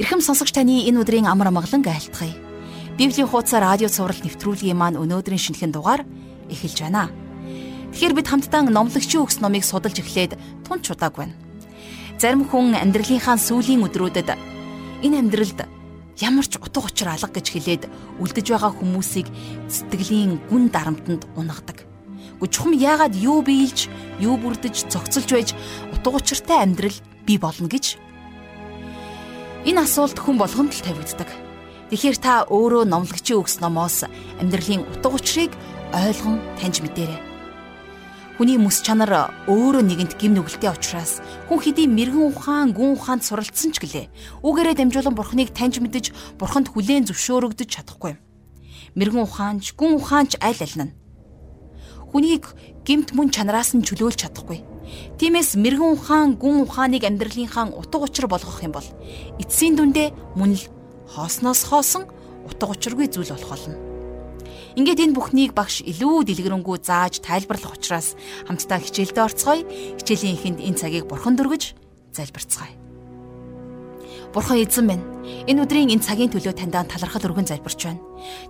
Ирхэм сонсогч таны энэ өдрийн амар амгалан айлтгая. Библийн хуудас радио цаураар нэвтрүүлгийн маань өнөөдрийн шинэхэн дугаар эхэлж байна. Тэгэхээр бид хамтдаа номлогчийн өгс номыг судалж эхлээд тун чудааг байна. Зарим хүн амьдралынхаа сүүлийн өдрүүдэд энэ амьдралд ямар ч утга учир алга гэж хэлээд үлдэж байгаа хүмүүсийг сэтгэлийн гүн дарамтанд унгадаг. Гүчхүм яагаад юу биелж, юу бүрдэж, цогцолж байж утга учиртай амьдрал бий болно гэж энэ асуулт хүн болгонд л тавигддаг. Тэгэхээр та өөрөө номлогчийн өгс номоос амьдралын утга учирыг ойлгон таньж мэдээрэй. Хүний мэс чанар өөрөө нэгэнт гим нүгэлтэй учраас хүн хэдий мэрэгэн ухаан, гүн ухаанд суралцсан ч гэлээ. Үгээрээ дамжуулан бурхныг таньж мэдэж, бурханд хүлээн зөвшөөрөгдөж чадахгүй. Мэрэгэн ухаанч, гүн ухаанч аль аль нь хүнийг гимт мөн чанараас нь чөлөөлж чадахгүй. Тиймээс мэрэгэн ухаан, гүн ухааныг амьдралынхаа утга учир болгох юм бол эцсийн дүндээ мөн л хоосноос хоосон утга учиргүй зүйл болох болно. Ингээд энэ бүхнийг багш илүү дэлгэрэнгүй зааж тайлбарлах учраас хамтдаа хичээлдээ орцгоё. Хичээлийн эхэнд энэ цагийг бурхан дөргөж залбирцгаая. Бурхан эзэн минь, энэ өдрийн энэ цагийн төлөө таньдаа талархал өргөн залбирч байна.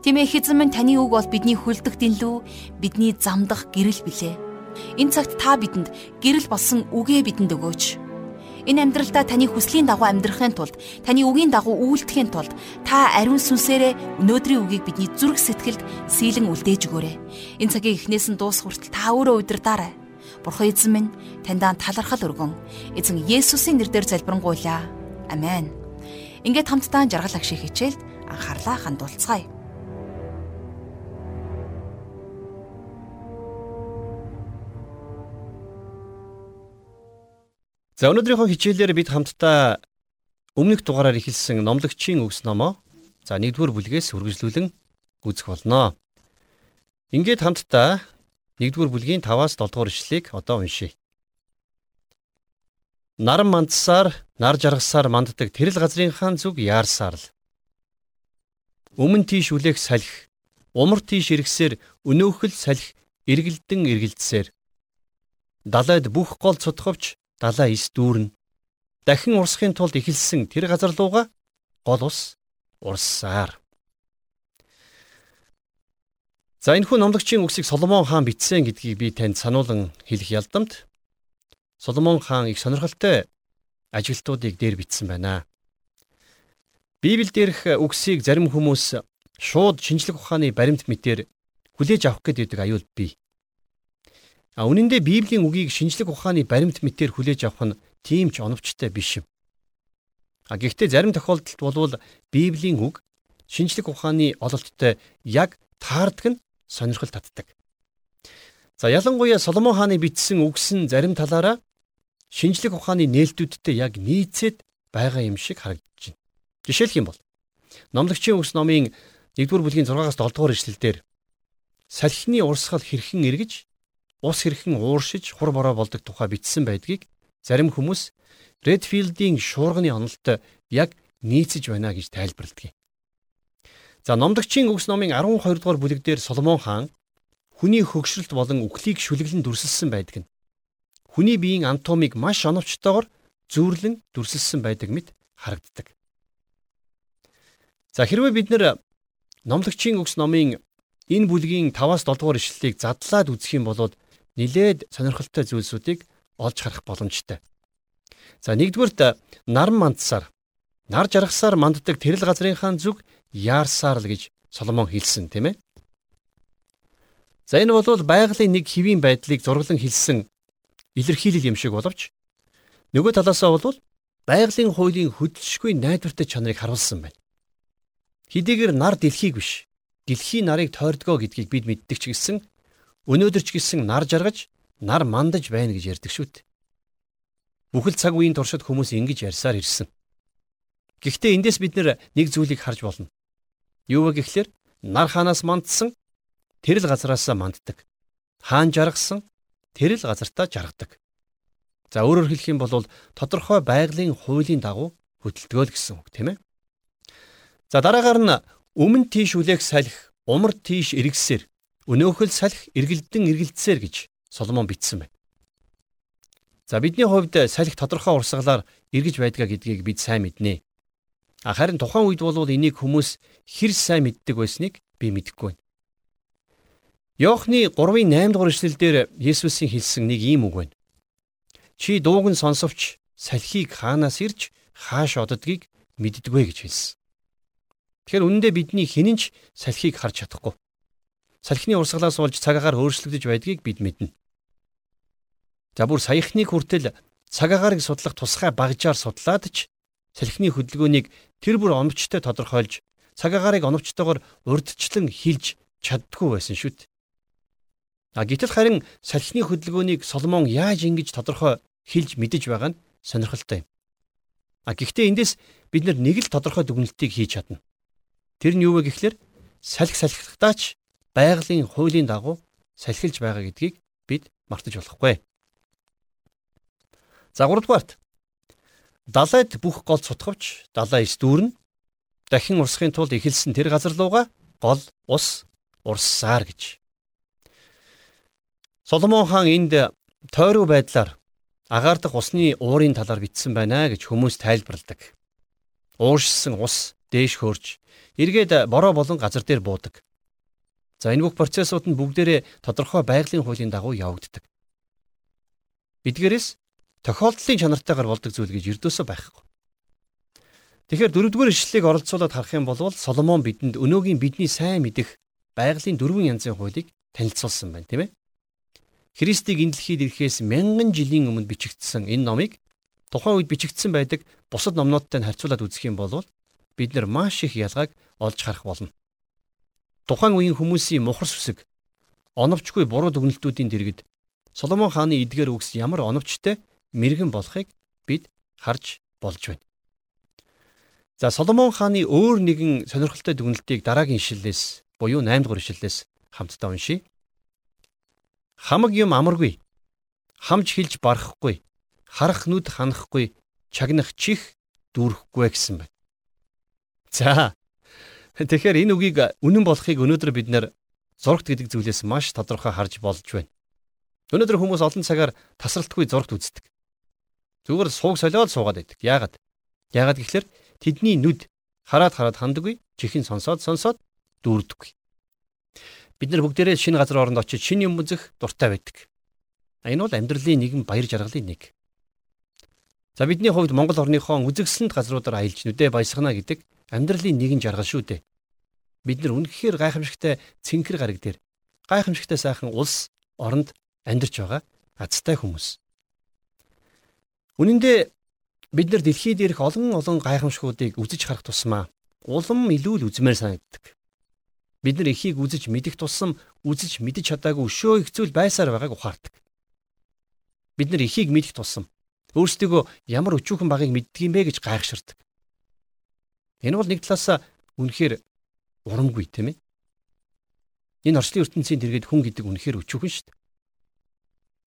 Тийм ээ эзэн минь таны үг бол бидний хүлдэх дэнлүү, бидний замдах гэрэл билээ. Энэ цагт та бидэнд гэрэл болсон үгээ бидэнд өгөөч. Энэ амьдралдаа таны хүслийн дагуу амьдрахын тулд, таны үгийн дагуу үйлдэхин тулд та ариун сүнсээрээ өнөөдрийн үгийг бидний зүрх сэтгэлд сийлэн үлдээж өгөөрэй. Энэ цагийн эхнээс нь дуус хүртэл та өөрөө удирдаарай. Бурхан эзэн минь таньдаа талархал өргөн. Эзэн Есүсийн нэрээр залбирanгуйлаа. Амен. Ингээд хамтдаа жаргал агшиг хичээлд анхаарлаа хандуулцгаая. За өнөөдрийнхөө хичээлээр бид хамтдаа өмнөх дугаараар эхэлсэн номлогчийн өгс номоо за 1-р бүлгээс үргэлжлүүлэн үзэх болно. Ингээд хамтдаа 1-р бүлгийн 5-аас 7-р ишлэгийг одоо уншийе. Нар мандсаар, нар жаргасаар манддаг тэрэл газрынхаа зүг яарсаар л. Өмнө тийш үлээх салхи, умар тийш иргсээр өнөөхөл салхи эргэлдэн эргэлдсээр. Далайд бүх гол цутговч далаа ис дүүрнэ. Дахин урсахын тулд ихэлсэн тэр газар лууга гол ус урссаар. За энэ хүн номлогчийн үгсийг Соломон хаан бичсэн гэдгийг би танд сануулan хэлэх ялдамт Соломон хаан их сонирхолтой ажилтнуудыг дээр бичсэн байна. Библиэлд дээрх үгсийг зарим хүмүүс шууд шинжлэх ухааны баримт мэтээр хүлээж авах гэдэг аюул бий. А үнэн дээр Библийн үгийг шинжлэх ухааны баримт мэтээр хүлээж авах нь тийм ч оновчтой биш юм. А гэхдээ зарим тохиолдолд болвол Библийн үг шинжлэх ухааны ололттой яг таардаг нь сонирхол татдаг. За ялангуяа Соломон хааны бичсэн үгс нь зарим талаараа шинжлэх ухааны нээлтүүдтэй яг нийцээд байгаа юм шиг харагдаж байна. Жишээлх юм бол Номлогчийн үгс номын 1-р бүлгийн 6-аас 7-р ишлэлдэр салхины урсгал хэрхэн эргэж ус хэрхэн ууршиж хур бороо болдог тухай бичсэн байдгийг зарим хүмүүс Redfield-ийн шуурганы онолт яг нийцэж байна гэж тайлбарладаг. За Номлогчийн үгс номын 12 дугаар бүлэгдэр Соломон хаан хүний хөгшрөлт болон үхлийг шүлэглэн дүрсэлсэн байдаг нь хүний биеийн анатомиг маш оновчтойгоор зүүрлэн дүрсэлсэн байдаг мэт харагддаг. За хэрвээ бид нэр номлогчийн өгс номын энэ бүлгийн 5-аас 7 дугаар ишлэлийг задлаад үзэх юм бол нилээд сонирхолтой зүйлсүүдийг олж харах боломжтой. За нэгдүгüрт нар мандсаар нар жаргасаар манддаг тэрэл газрынхаа зүг яарсаар л гэж Соломон хэлсэн тийм ээ. За энэ бол байгалийн нэг хэвийн байдлыг зураглан хэлсэн илэрхийлэл юм шиг боловч нөгөө талаасаа бол байгалийн хуулийн хөдөлшгүй найдвартай чанарыг харуулсан байна. Хэдийгээр нар дэлхийг биш, дэлхийн нарыг тойрдгоо гэдгийг бид мэддэг ч гэсэн өнөөдөр ч гэсэн нар жаргаж, нар мандаж байна гэж ярьдаг дээ. Бүхэл цаг үеийн туршид хүмүүс ингэж ярьсаар ирсэн. Гэхдээ эндээс бид нэг зүйлийг харж болно. Юу вэ гэхлээр нар хаанаас мандсан тэрл газараасаа манддаг. Хаан жаргасан тэр л газартаа жаргадаг. За өөрөөр хэлэх юм бол тодорхой байгалийн хуулийн дагуу хөдөлтгөө л гэсэн үг тийм ээ. За дараагаар нь өмнө тийш үлээх салхи, умар тийш эргэсээр, өнөөхөл салхи эргэлдэн эргэлдсээр гэж Соломон бичсэн байна. За бидний хувьд салхи тодорхой урсгалаар эргэж байдгаа гэдгийг бид сайн мэднэ. Харин тухайн үед бол энийг хүмүүс хэр сайн мэддэг байсныг би мэдэхгүй байна. Йоохны 3-ын 8 дугаар эшлэлдэр Есүсийн хэлсэн нэг ийм үг байна. Чи дууг нь сонсовч салхийг хаанаас ирж хааш оддгийг мэддэгвэ гэж хэлсэн. Тэгэхээр үнэндээ бидний хинэн ч салхийг харж чадахгүй. Салхины урсгалаас болж цагаагаар өөрчлөгдөж байдгийг бид мэднэ. За бүр саяхныг хүртэл цагаагаарыг судлах тусгай багжаар судлаад ч салхины хөдөлгөөнийг тэр бүр оновчтой тодорхойлж цагаагаарыг оновчтойгоор урдчлан хилж чаддгүй байсан дээ. А гэтэл харин салхины хөдөлгөөнийг Соломон яаж ингэж тодорхой хилж мэдэж байгаа нь сонирхолтой юм. А гэхдээ эндээс бид нэг л тодорхой дүгнэлтийг хийж чадна. Тэр нь юу вэ гэхлээр салхи салхитагтаач байгалийн хуулийн дагуу салхилж байгаа гэдгийг бид мартаж болохгүй. За 3 дугаарт далайд бүх гол цутгавч далай эс дүүрнэ. Дахин урсахын тулд эхэлсэн тэр газар руугаа гол ус урссаар гэж. Соломон хаан энд тойруу байдлаар агаардах усны уурын талаар бичсэн байна гэж хүмүүс тайлбарладаг. Ууршсан ус дээш хөөрж эргээд бороо болон газар дээр буудаг. За энэ бүх процессууд нь бүгдээрээ тодорхой байгалийн хуулийн дагуу явагддаг. Эдгээрээс тохиолдлын чанартайгаар болдог зүйл гэж ердөөсөө байхгүй. Тэгэхээр дөрөвдүгээр ишлэлийг оролцуулаад харах юм бол Соломон бидэнд өнөөгийн бидний сайн мэдих байгалийн дөрвөн янзын хуулийг танилцуулсан байна, тийм ээ. Христийг энэ дэлхийд ирэхээс мянган жилийн өмнө бичигдсэн энэ номыг тухайн үед бичигдсэн байдаг бусад номнуудтай харьцуулаад үзэх юм бол бид нар маш их ялгааг олж харах болно. Тухайн үеийн хүмүүсийн мухар сүсэг оновчгүй буруу дүгнэлтүүдийн дэргэд Соломон хааны эдгээр үгс ямар оновчтой мэрэгэн болохыг бид харж болж байна. За Соломон хааны өөр нэгэн сонирхолтой дүгнэлтийг дараагийн ишлэлээс буюу 8 дугаар ишлэлээс хамтдаа уншийе. Хамаг юм амаргүй. Хамж хилж барахгүй. Харах нүд ханахгүй. Чагнах чих дүүрэхгүй гэсэн байна. За. Тэгэхээр энэ үгийг үнэн болохыг өнөөдөр бид нэр зургт гэдэг зүйлээс маш тодорхой харж болж байна. Өнөөдөр хүмүүс олон цагаар тасралтгүй зургт үздэг. Зүгээр сууг солиод суугаад байдаг. Яагаад? Яагаад гэхэлэр тэдний нүд хараад хараад хандаггүй, чихэн сонсоод сонсоод дүүрдэггүй. Бид нар бүгдээрээ шинэ газар оронд очиж шинэ юм үзэх дуртай байдаг. Энэ бол амьдралын нэгэн баяр жаргалын нэг. За бидний хувьд Монгол орныхон үзэгсэлэнт газруудаар аялж нүдэ баясгана гэдэг амьдралын нэгэн жаргал шүү дээ. Бид нар үнэхээр гайхамшигтай цэнхэр гараг дээр гайхамшигтай сайхан улс оронд амьдарч байгаа азтай хүмүүс. Үнэн дээр бид нар дэлхийд ирэх олон олон гайхамшгуудыг үзэж харах тусмаа улам илүү л үзмээр санагддаг. Бид нар эхийг үзэж мэдэх тусам үзэж мэдэж чадаагүй өшөө их зүйл байсаар байгааг ухаардаг. Бид нар эхийг мэдэх тусам өөрсдөө ямар өчүүхэн багыг мэддэг юм бэ гэж гайхширдаг. Энэ бол нэг талаас үнэхээр урамгүй тийм ээ. Энэ орчлын ертөнцийн дэргэд хүн гэдэг үнэхээр өчүүхэн шүү дээ.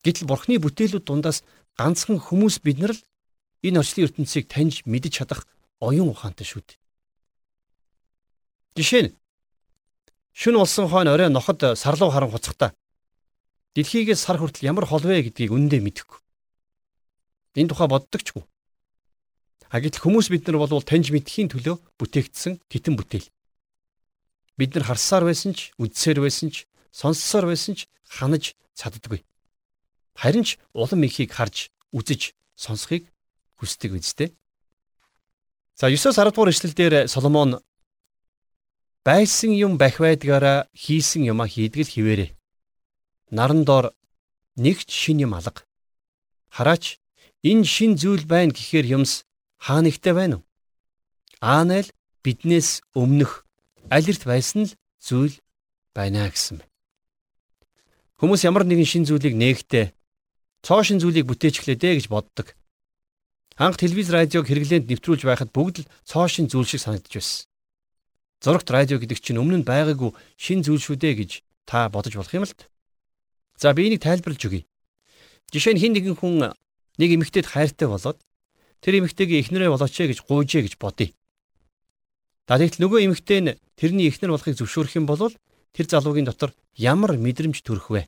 Гэтэл бурхны бүтээлүүд дундаас ганцхан хүмүүс бид нар л энэ орчлын ертөнцийг таньж мэдж чадах оюун ухаантай шүү дээ. Жишээ нь шүн болсон хойно орой ноход сарлуу харан хуцахтаа дэлхийгээс сар хүртэл ямар хол вэ гэдгийг үнэндээ мэдэхгүй. Энэ тухай боддогчгүй. А гэтэл хүмүүс бид нар бол таньж мэдхийн төлөө бүтээгдсэн титэн бүтээл. Бид нар харсаар байсан ч, үдсээр байсан ч, сонссоор байсан ч ханаж чаддаггүй харин ч улам ихийг харж үзэж сонсхийг хүсдэг үстэй. За 9-10 дугаар эшлэлдэр Соломон байсан юм бах байдгаараа хийсэн юмаа хийдгэл хിവэрэ. Наран доор нэгч шин юм алга. Хараач энэ шин зүйл байна гэхээр юмс хаа нэгтэй байна уу? Аанал биднээс өмнөх алирт байсан л зүйл байна гэсэн байна. Хүмүүс ямар нэгэн шин зүйлийг нээгтээ цоошин зүйлийг бүтээж эхлэе дээ гэж боддог. Анх телевиз радиог хэрэглээнд нэвтрүүлж байхад бүгд л цоошин зүйл шиг санагдаж байсан. Зурагт радио гэдэг чинь өмнө нь байгаагүй шин зүйл шүү дээ гэж та бодож болох юм л т. За би энийг тайлбарлаж өгье. Жишээ нь хин нэгэн хүн нэг эмэгтэйд хайртай болоод тэр эмэгтэйгээ эхнэрээ болооч гэж гуйжээ гэж бодъё. За тэгтэл нөгөө эмэгтэй нь тэрний эхнэр болохыг зөвшөөрөх юм бол тэр залуугийн дотор ямар мэдрэмж төрөх вэ?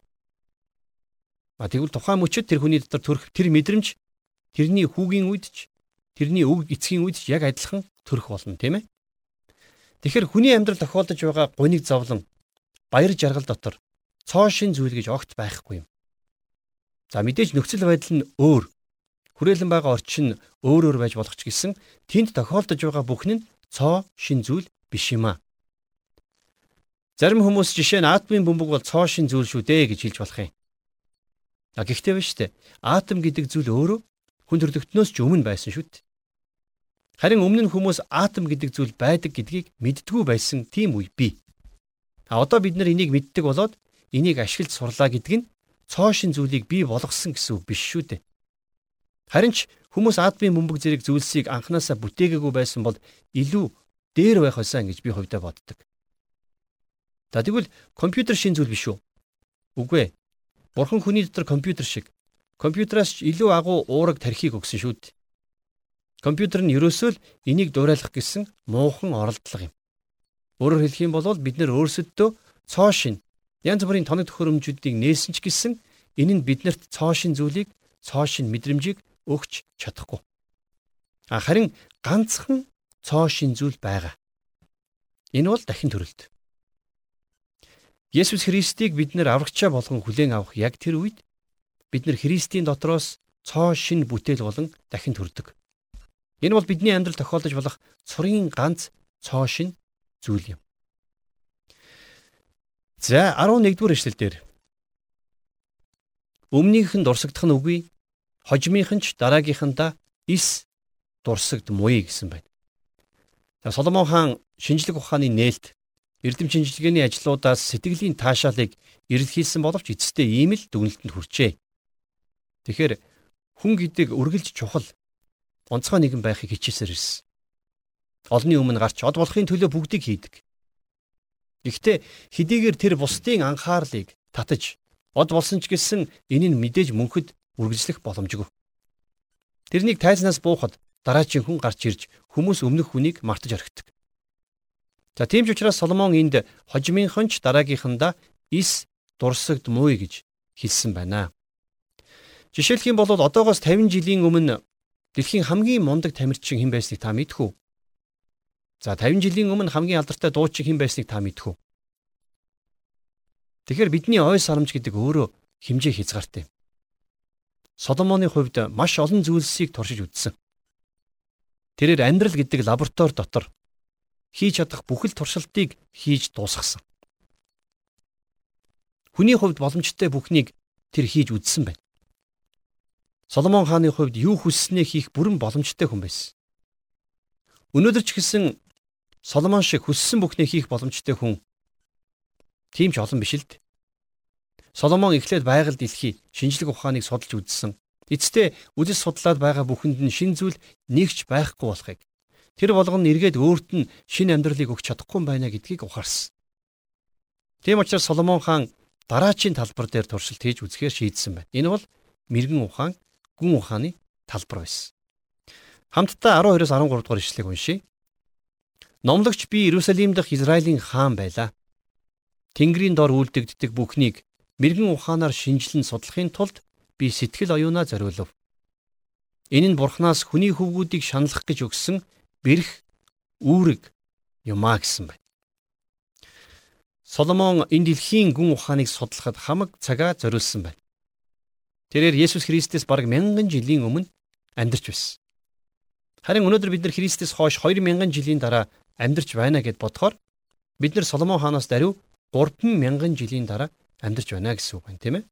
А тэгвэл тухайн мөчөд тэр хүний дотор төрөх тэр мэдрэмж тэрний хүүгийн үед ч тэрний үг эцгийн үед яг адилхан төрөх болно тийм ээ. Тэгэхээр хүний амьдрал тохиолдож байгаа гуниг зовлон баяр жаргал дотор цоо шин зүйл гэж огт байхгүй юм. За мэдээж нөхцөл байдал нь өөр. Хүрээлэн байгаа орчин өөр өөр байж болох ч гэсэн тэнд тохиолдож байгаа бүхэн нь цоо шин зүйл биш юм а. Зарим хүмүүс жишээ нь атомын бөмбөг бол цоо шин зүйл шүү дээ гэж хэлж болох юм. А гэхдээ биш үү? Атом гэдэг зүйл өөрөө хүн төрлөختнөөс ч өмнө байсан шүү дээ. Харин өмнө нь хүмүүс атом гэдэг зүйл байдаг гэдгийг мэддгүү байсан тийм үе бий. А одоо бид нар энийг мэддэг болоод энийг ашиглаж сурлаа гэдэг нь цоо шин зүйлийг бий болгосон гэсэн үг биш шүү дээ. Харин ч хүмүүс атомын бөмбөг зэрэг зүйлсийг анханасаа бүтээгээгүй байсан бол илүү дээр байх байсан гэж би хувьдаа боддог. За тэгвэл компьютер шин зүйл биш үү? Үгүй ээ. Бурхан хүний дотор компьютер шиг компьютераас ч илүү агуу уураг тархийг өгсөн шүү дээ. Компьютер нь ерөөсөө л энийг дуурайлах гэсэн муухан оролдлого юм. Өөрөөр хэлэх юм бол бид нэр өөрсөддөө цоо шин янз бүрийн тоног төхөөрөмжүүдийг нээсэн ч гэсэн энэ нь биднэрт цоо шин зүйлийг цоо шин мэдрэмжийг өгч чадахгүй. Харин ганцхан цоо шин зүйл байгаа. Энэ бол дахин төрөлт. Есүс Христийг бид нэр аврагчаа болгон хүлээн авах яг тэр үед бид нэр Христийн дотроос цоо шин бүтээл болон дахин төрдөг. Энэ бол бидний амьдрал тохиолдож болох цорын ганц цоо шин зүйл юм. За 11-р эшлэл дээр Өмнөх нь дурсагдах нь үгүй, хожимынх нь ч дараагийнхандаа ис дурсагдмуй гэсэн байна. За Соломон хаан шинжлэх ухааны нээлт эрдэм шинжилгээний ажлуудаас сэтгэлийн таашаалыг эрэлхийлсэн боловч эцэстээ ийм л дүгнэлтэнд хүрчээ. Тэгэхээр хүн гэдэг үргэлж чухал онцгой нэгэн байхыг хичээсээр ирсэн. Олны өмнө гарч од болохын төлөө бүгдийг хийдэг. Гэхдээ хэдийгээр тэр бусдын анхаарлыг татаж од болсон ч гэсэн энэ нь мэдээж мөнхөд үргэлжлэх боломжгүй. Тэрнийг тайзнаас буухад дараачийн хүн гарч ирж хүмүүс өмнөх хүнийг мартаж орхидог. За тийм ч учраас Соломон энд хожимынхон ч дараагийнхандаа ис дурсагдмуй гэж хэлсэн байна. Жишээлх юм бол одоогоос 50 жилийн өмнө дэлхийн хамгийн мундаг тамирчин хэн байсныг та мэдэх үү? За 50 жилийн өмнө хамгийн алдартай дуучин хэн байсныг та мэдэх үү? Тэгэхээр бидний ой сарамж гэдэг өөрөө химжээ хязгаартай. Соломоны хувьд маш олон зүйлсийг туршиж үзсэн. Тэрээр амьдрал гэдэг лаборатори дотор хийж чадах бүхэл туршилтыг хийж дуусгасан. Хүний хувьд боломжтой бүхнийг тэр хийж үзсэн байна. Соломон хааны хувьд юу хүсснээ хийх бүрэн боломжтой хүн байсан. Өнөөдөр ч гэсэн Соломон шиг хүссэн бүхнээ хийх боломжтой хүн тийм ч олон биш л дээ. Соломон эхлээд байгаль дэлхий шинжлэх ухааныг судалж үзсэн. Эцэстээ үдэс судлаад байгаа бүхэнд нь шин зүйл нэгч байхгүй болохыг Тэр болгон эргээд өөрт нь шинэ амьдралыг өгч чадахгүй байна гэдгийг ухаарсан. Тийм учраас Соломон хаан дараачийн талбар дээр туршилт хийж үзэхээр шийдсэн байна. Энэ бол мэрэгэн ухаан, гүн ухааны талбар байсан. Хамтдаа 12-оос 13 дугаар ишлэгийг уншийе. Номлогч би Иерусалим дахь Израилийн хаан байлаа. Тэнгэрийн дор үлдэгддэг бүхнийг мэрэгэн ухаанаар шинжилэн судлахын тулд би сэтгэл оюунаа зориулв. Энэ нь Бурханаас хүний хөвгүүдийг шаналлах гэж өгсөн бэрх үүрэг юмаа гэсэн байна. Соломон энэ дэлхийн гүн ухааныг судлахад хамаг цагаа зориулсан байна. Тэрээр Есүс Христэс бараг мянган жилийн өмнө амьдарч байсан. Харин өнөөдөр бид нар Христэс хойш 2000 жилийн дараа амьдарч байна гэд бодохоор бид нар Соломон хаанаас даруй 3000 жилийн дараа амьдарч байна гэсэн үг байна, тийм ээ?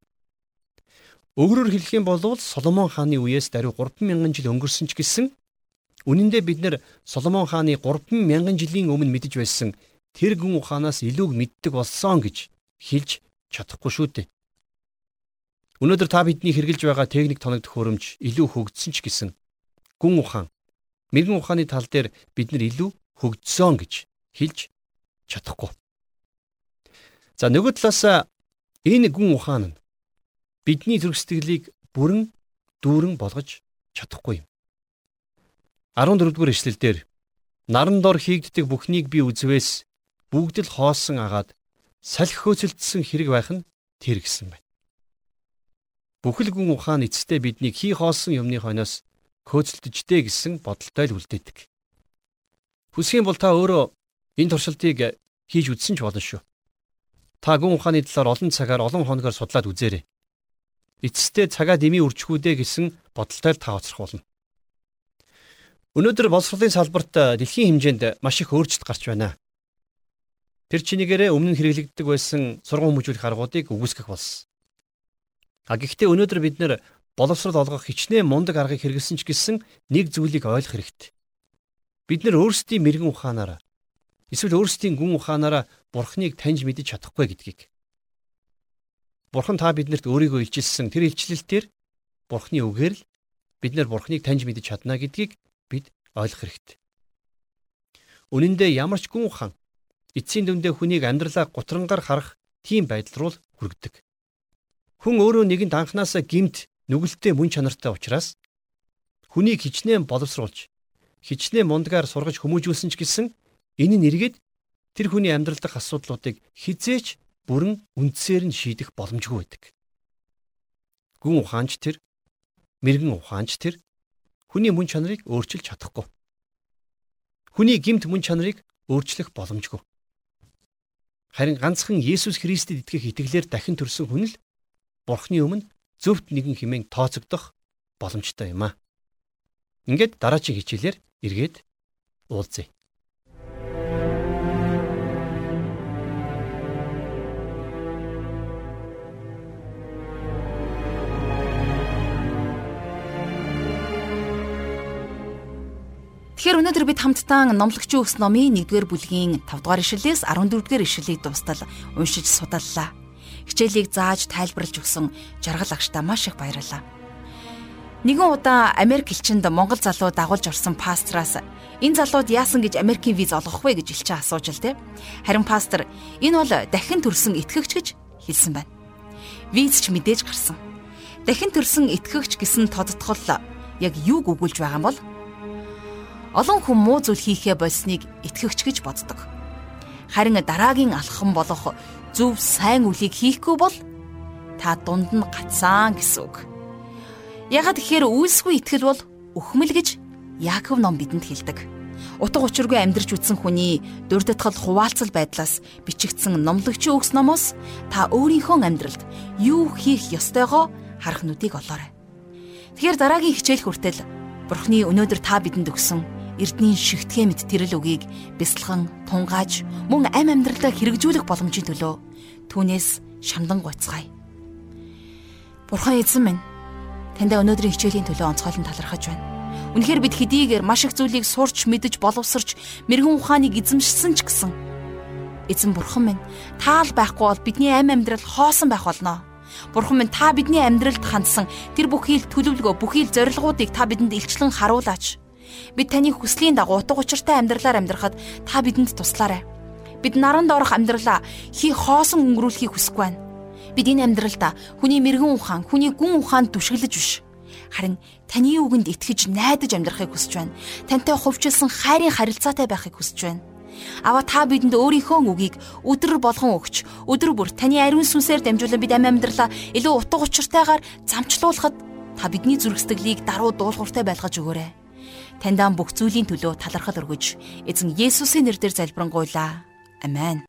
Өөрөөр хэлэх юм бол Соломон хааны үеэс даруй 3000 жил өнгөрсөн ч гэсэн Үнэн дээр бид нэр Соломон хааны 3000 жилийн өмнө мэдэж байсан тэр гүн ухаанаас илүүг мэддэг болсон гэж хэлж чадахгүй шүү дээ. Өнөөдөр та бидний хэрэгжилж байгаа техник тоног төхөөрөмж илүү хөгжсөн ч гэсэн гүн ухаан мэрэгэн ухааны тал дээр бид нар илүү хөгжсөн гэж хэлж чадахгүй. За нөгөө талаас энэ гүн ухаан нь бидний зүрх сэтгэлийг бүрэн дүүрэн болгож чадахгүй юм. 14-р эшлэлдэр наран дор хийгддэг бүхнийг би үзвээс бүгд л хоосон агаад салхи хөөцөлдсөн хэрэг байх нь тэр гэсэн байна. Бүхэл гүн ухаан эцэстээ биднийг хий хоосон юмны хойноос көөцөлдөжтэй гэсэн бодолтой л үлдээдэг. Хүсхийн бол та өөрөө энэ туршилтыг хийж үзсэн ч болно шүү. Та гүн ухааны талаар олон цагаар олон хоногор судлаад үзээрэй. Эцэстээ цагаа дэмий үржихүүдээ гэсэн бодолтой та оцрох болно. Өнөөдөр боловсролын салбарт дэлхийн хэмжээнд маш их өөрчлөлт гарч байна. Тэр чинийгээрээ өмнө нь хэрэглэгддэг байсан сургууль хүмүүжүүлэх аргуудыг үгүйсгэх болсон. А гэхдээ өнөөдөр бид нэр боловсрол олгох хичнээн мундаг аргыг хэрэгэлсэн ч гэсэн нэг зүйлийг ойлгох хэрэгтэй. Бид нэр өөрсдийн мэрэгэн ухаанаараа эсвэл өөрсдийн гүн ухаанаараа Бурхныг таньж мэдэж чадахгүй гэдгийг. Бурхан та биднэрт өөрийгөө илчилсэн тэр илчлэлтээр Бурхны үгээр л бид нэр Бурхныг таньж мэдэж чадна гэдгийг бид ойлгох хэрэгтэй. Үнэн дээр ямар ч гүн ухаан эцсийн дүндээ хүнийг амьдралаа гутрангаар харах тийм байдал руу хүргэдэг. Хүн өөрөө нэгэнд анханасаа гимт нүгэлтэд мөн чанартай учраас хүнийг хичнээн боловсруулж хичнээн мундагаар сургаж хүмүүжүүлсэн ч гэсэн энэ нь эргээд тэр хүний амьдрал дахь асуудлуудыг хизээч бүрэн үндсээр нь шийдэх боломжгүй байдаг. Гүн ухаанч тэр, мэрэгэн ухаанч тэр хүний мөн чанарыг өөрчилж чадахгүй. Хүний гимт мөн чанарыг өөрчлөх боломжгүй. Харин ганцхан Есүс Христэд итгэх итгэлээр дахин төрсөн хүн л Бурхны өмнө зөвхт нэгэн хэмээн тооцогдох боломжтой юм а. Ингээд дараагийн хичээлээр эргээд уулзъя. Тэгэхээр өнөөдөр бид хамтдаа номлогчийн өс номын 1-р бүлгийн 5-р ишлэлээс 14-р ишлэлийг дуустал уншиж судаллаа. Хичээлийг зааж тайлбарлаж өгсөн жаргал агштаа маш их баярлалаа. Нэгэн удаа Америк элчинд Монгол залуу дагуулж орсон пастраас энэ залууд яасан гэж Америкийн виз олгох вэ гэж элчин асууж л те. Харин пастор энэ бол дахин төрсэн итгэгч гэж хэлсэн байна. Виз ч мэдээж гарсан. Дахин төрсэн итгэгч гэсэн тодтгол яг юуг өгүүлж байгаа юм бол олон хүн муу зүйл хийхээ болсныг итгэгч гэж боддог. Харин дараагийн алхам болох зөв сайн үлийг хийхгүй бол та дунд нь гацсан гэсэн үг. Ягаад гэхээр үйлсгүй итгэл бол өхмөл гэж Яаков ном бидэнд хэлдэг. Утга учиргүй амьдрч үтсэн хүний дурдтгал хуваалцал байдлаас бичигдсэн номлогчийн өгс номоос та өөрийнхөө амьдралд юу хийх ёстойгоо харах нүдийг олоорой. Тэгэхээр дараагийн хичээл хүртэл Бурхны өнөөдөр та бидэнд өгсөн эрдний шигтгэн мэд тэрэл үгийг бясалган тунгааж мөн ам амьдралдаа хэрэгжүүлэх боломжийн төлөө түүнээс шамдан гуйцгаая. Бурхан эзэн минь таньда өнөөдрийн хичээлийн төлөө онцгойлон талархаж байна. Үнэхээр бид хэдийгээр маш их зүйлийг сурч мэдэж боловсрч мэрэгэн ухааныг эзэмшсэн ч гэсэн эзэн бурхан минь таал байхгүй бол бидний ам амьдрал хоосон байх болно. Бурхан минь та бидний амьдралд хандсан тэр бүхий л төлөвлөгөө бүхий л зорилгоодыг та бидэнд илчлэн харуулаач. Бид таны хүслийн дагуу утга учиртай амьдралаар амьдрахад та бидэнд туслаарай. Бид наранд орох амьдралаа хий хоосон өнгөрүүлэхийг хүсэхгүй байна. Бид энэ амьдралдаа хүний мэрэгэн ухаан, хүний гүн ухаанд түшиглэж биш. Харин таны үгэнд итгэж найдаж амьдрахыг хүсэж байна. Тантай хувьчилсан хайрын харилцаатай байхыг хүсэж байна. Ава та бидэнд өөрийнхөө үгийг өдөр болгон өгч, өдөр бүр таны ариун сүнсээр дамжуулан бид амь амьдралаа илүү утга учиртайгаар замчлуулахад та бидний зүрх сэтгэлийг даруй дуулууртай байлгаж өгөөрэй. Таньдаа бүх зүйлийн төлөө талархал өргөж эзэн Есүсийн нэрээр залбирanгуйлаа. Амен.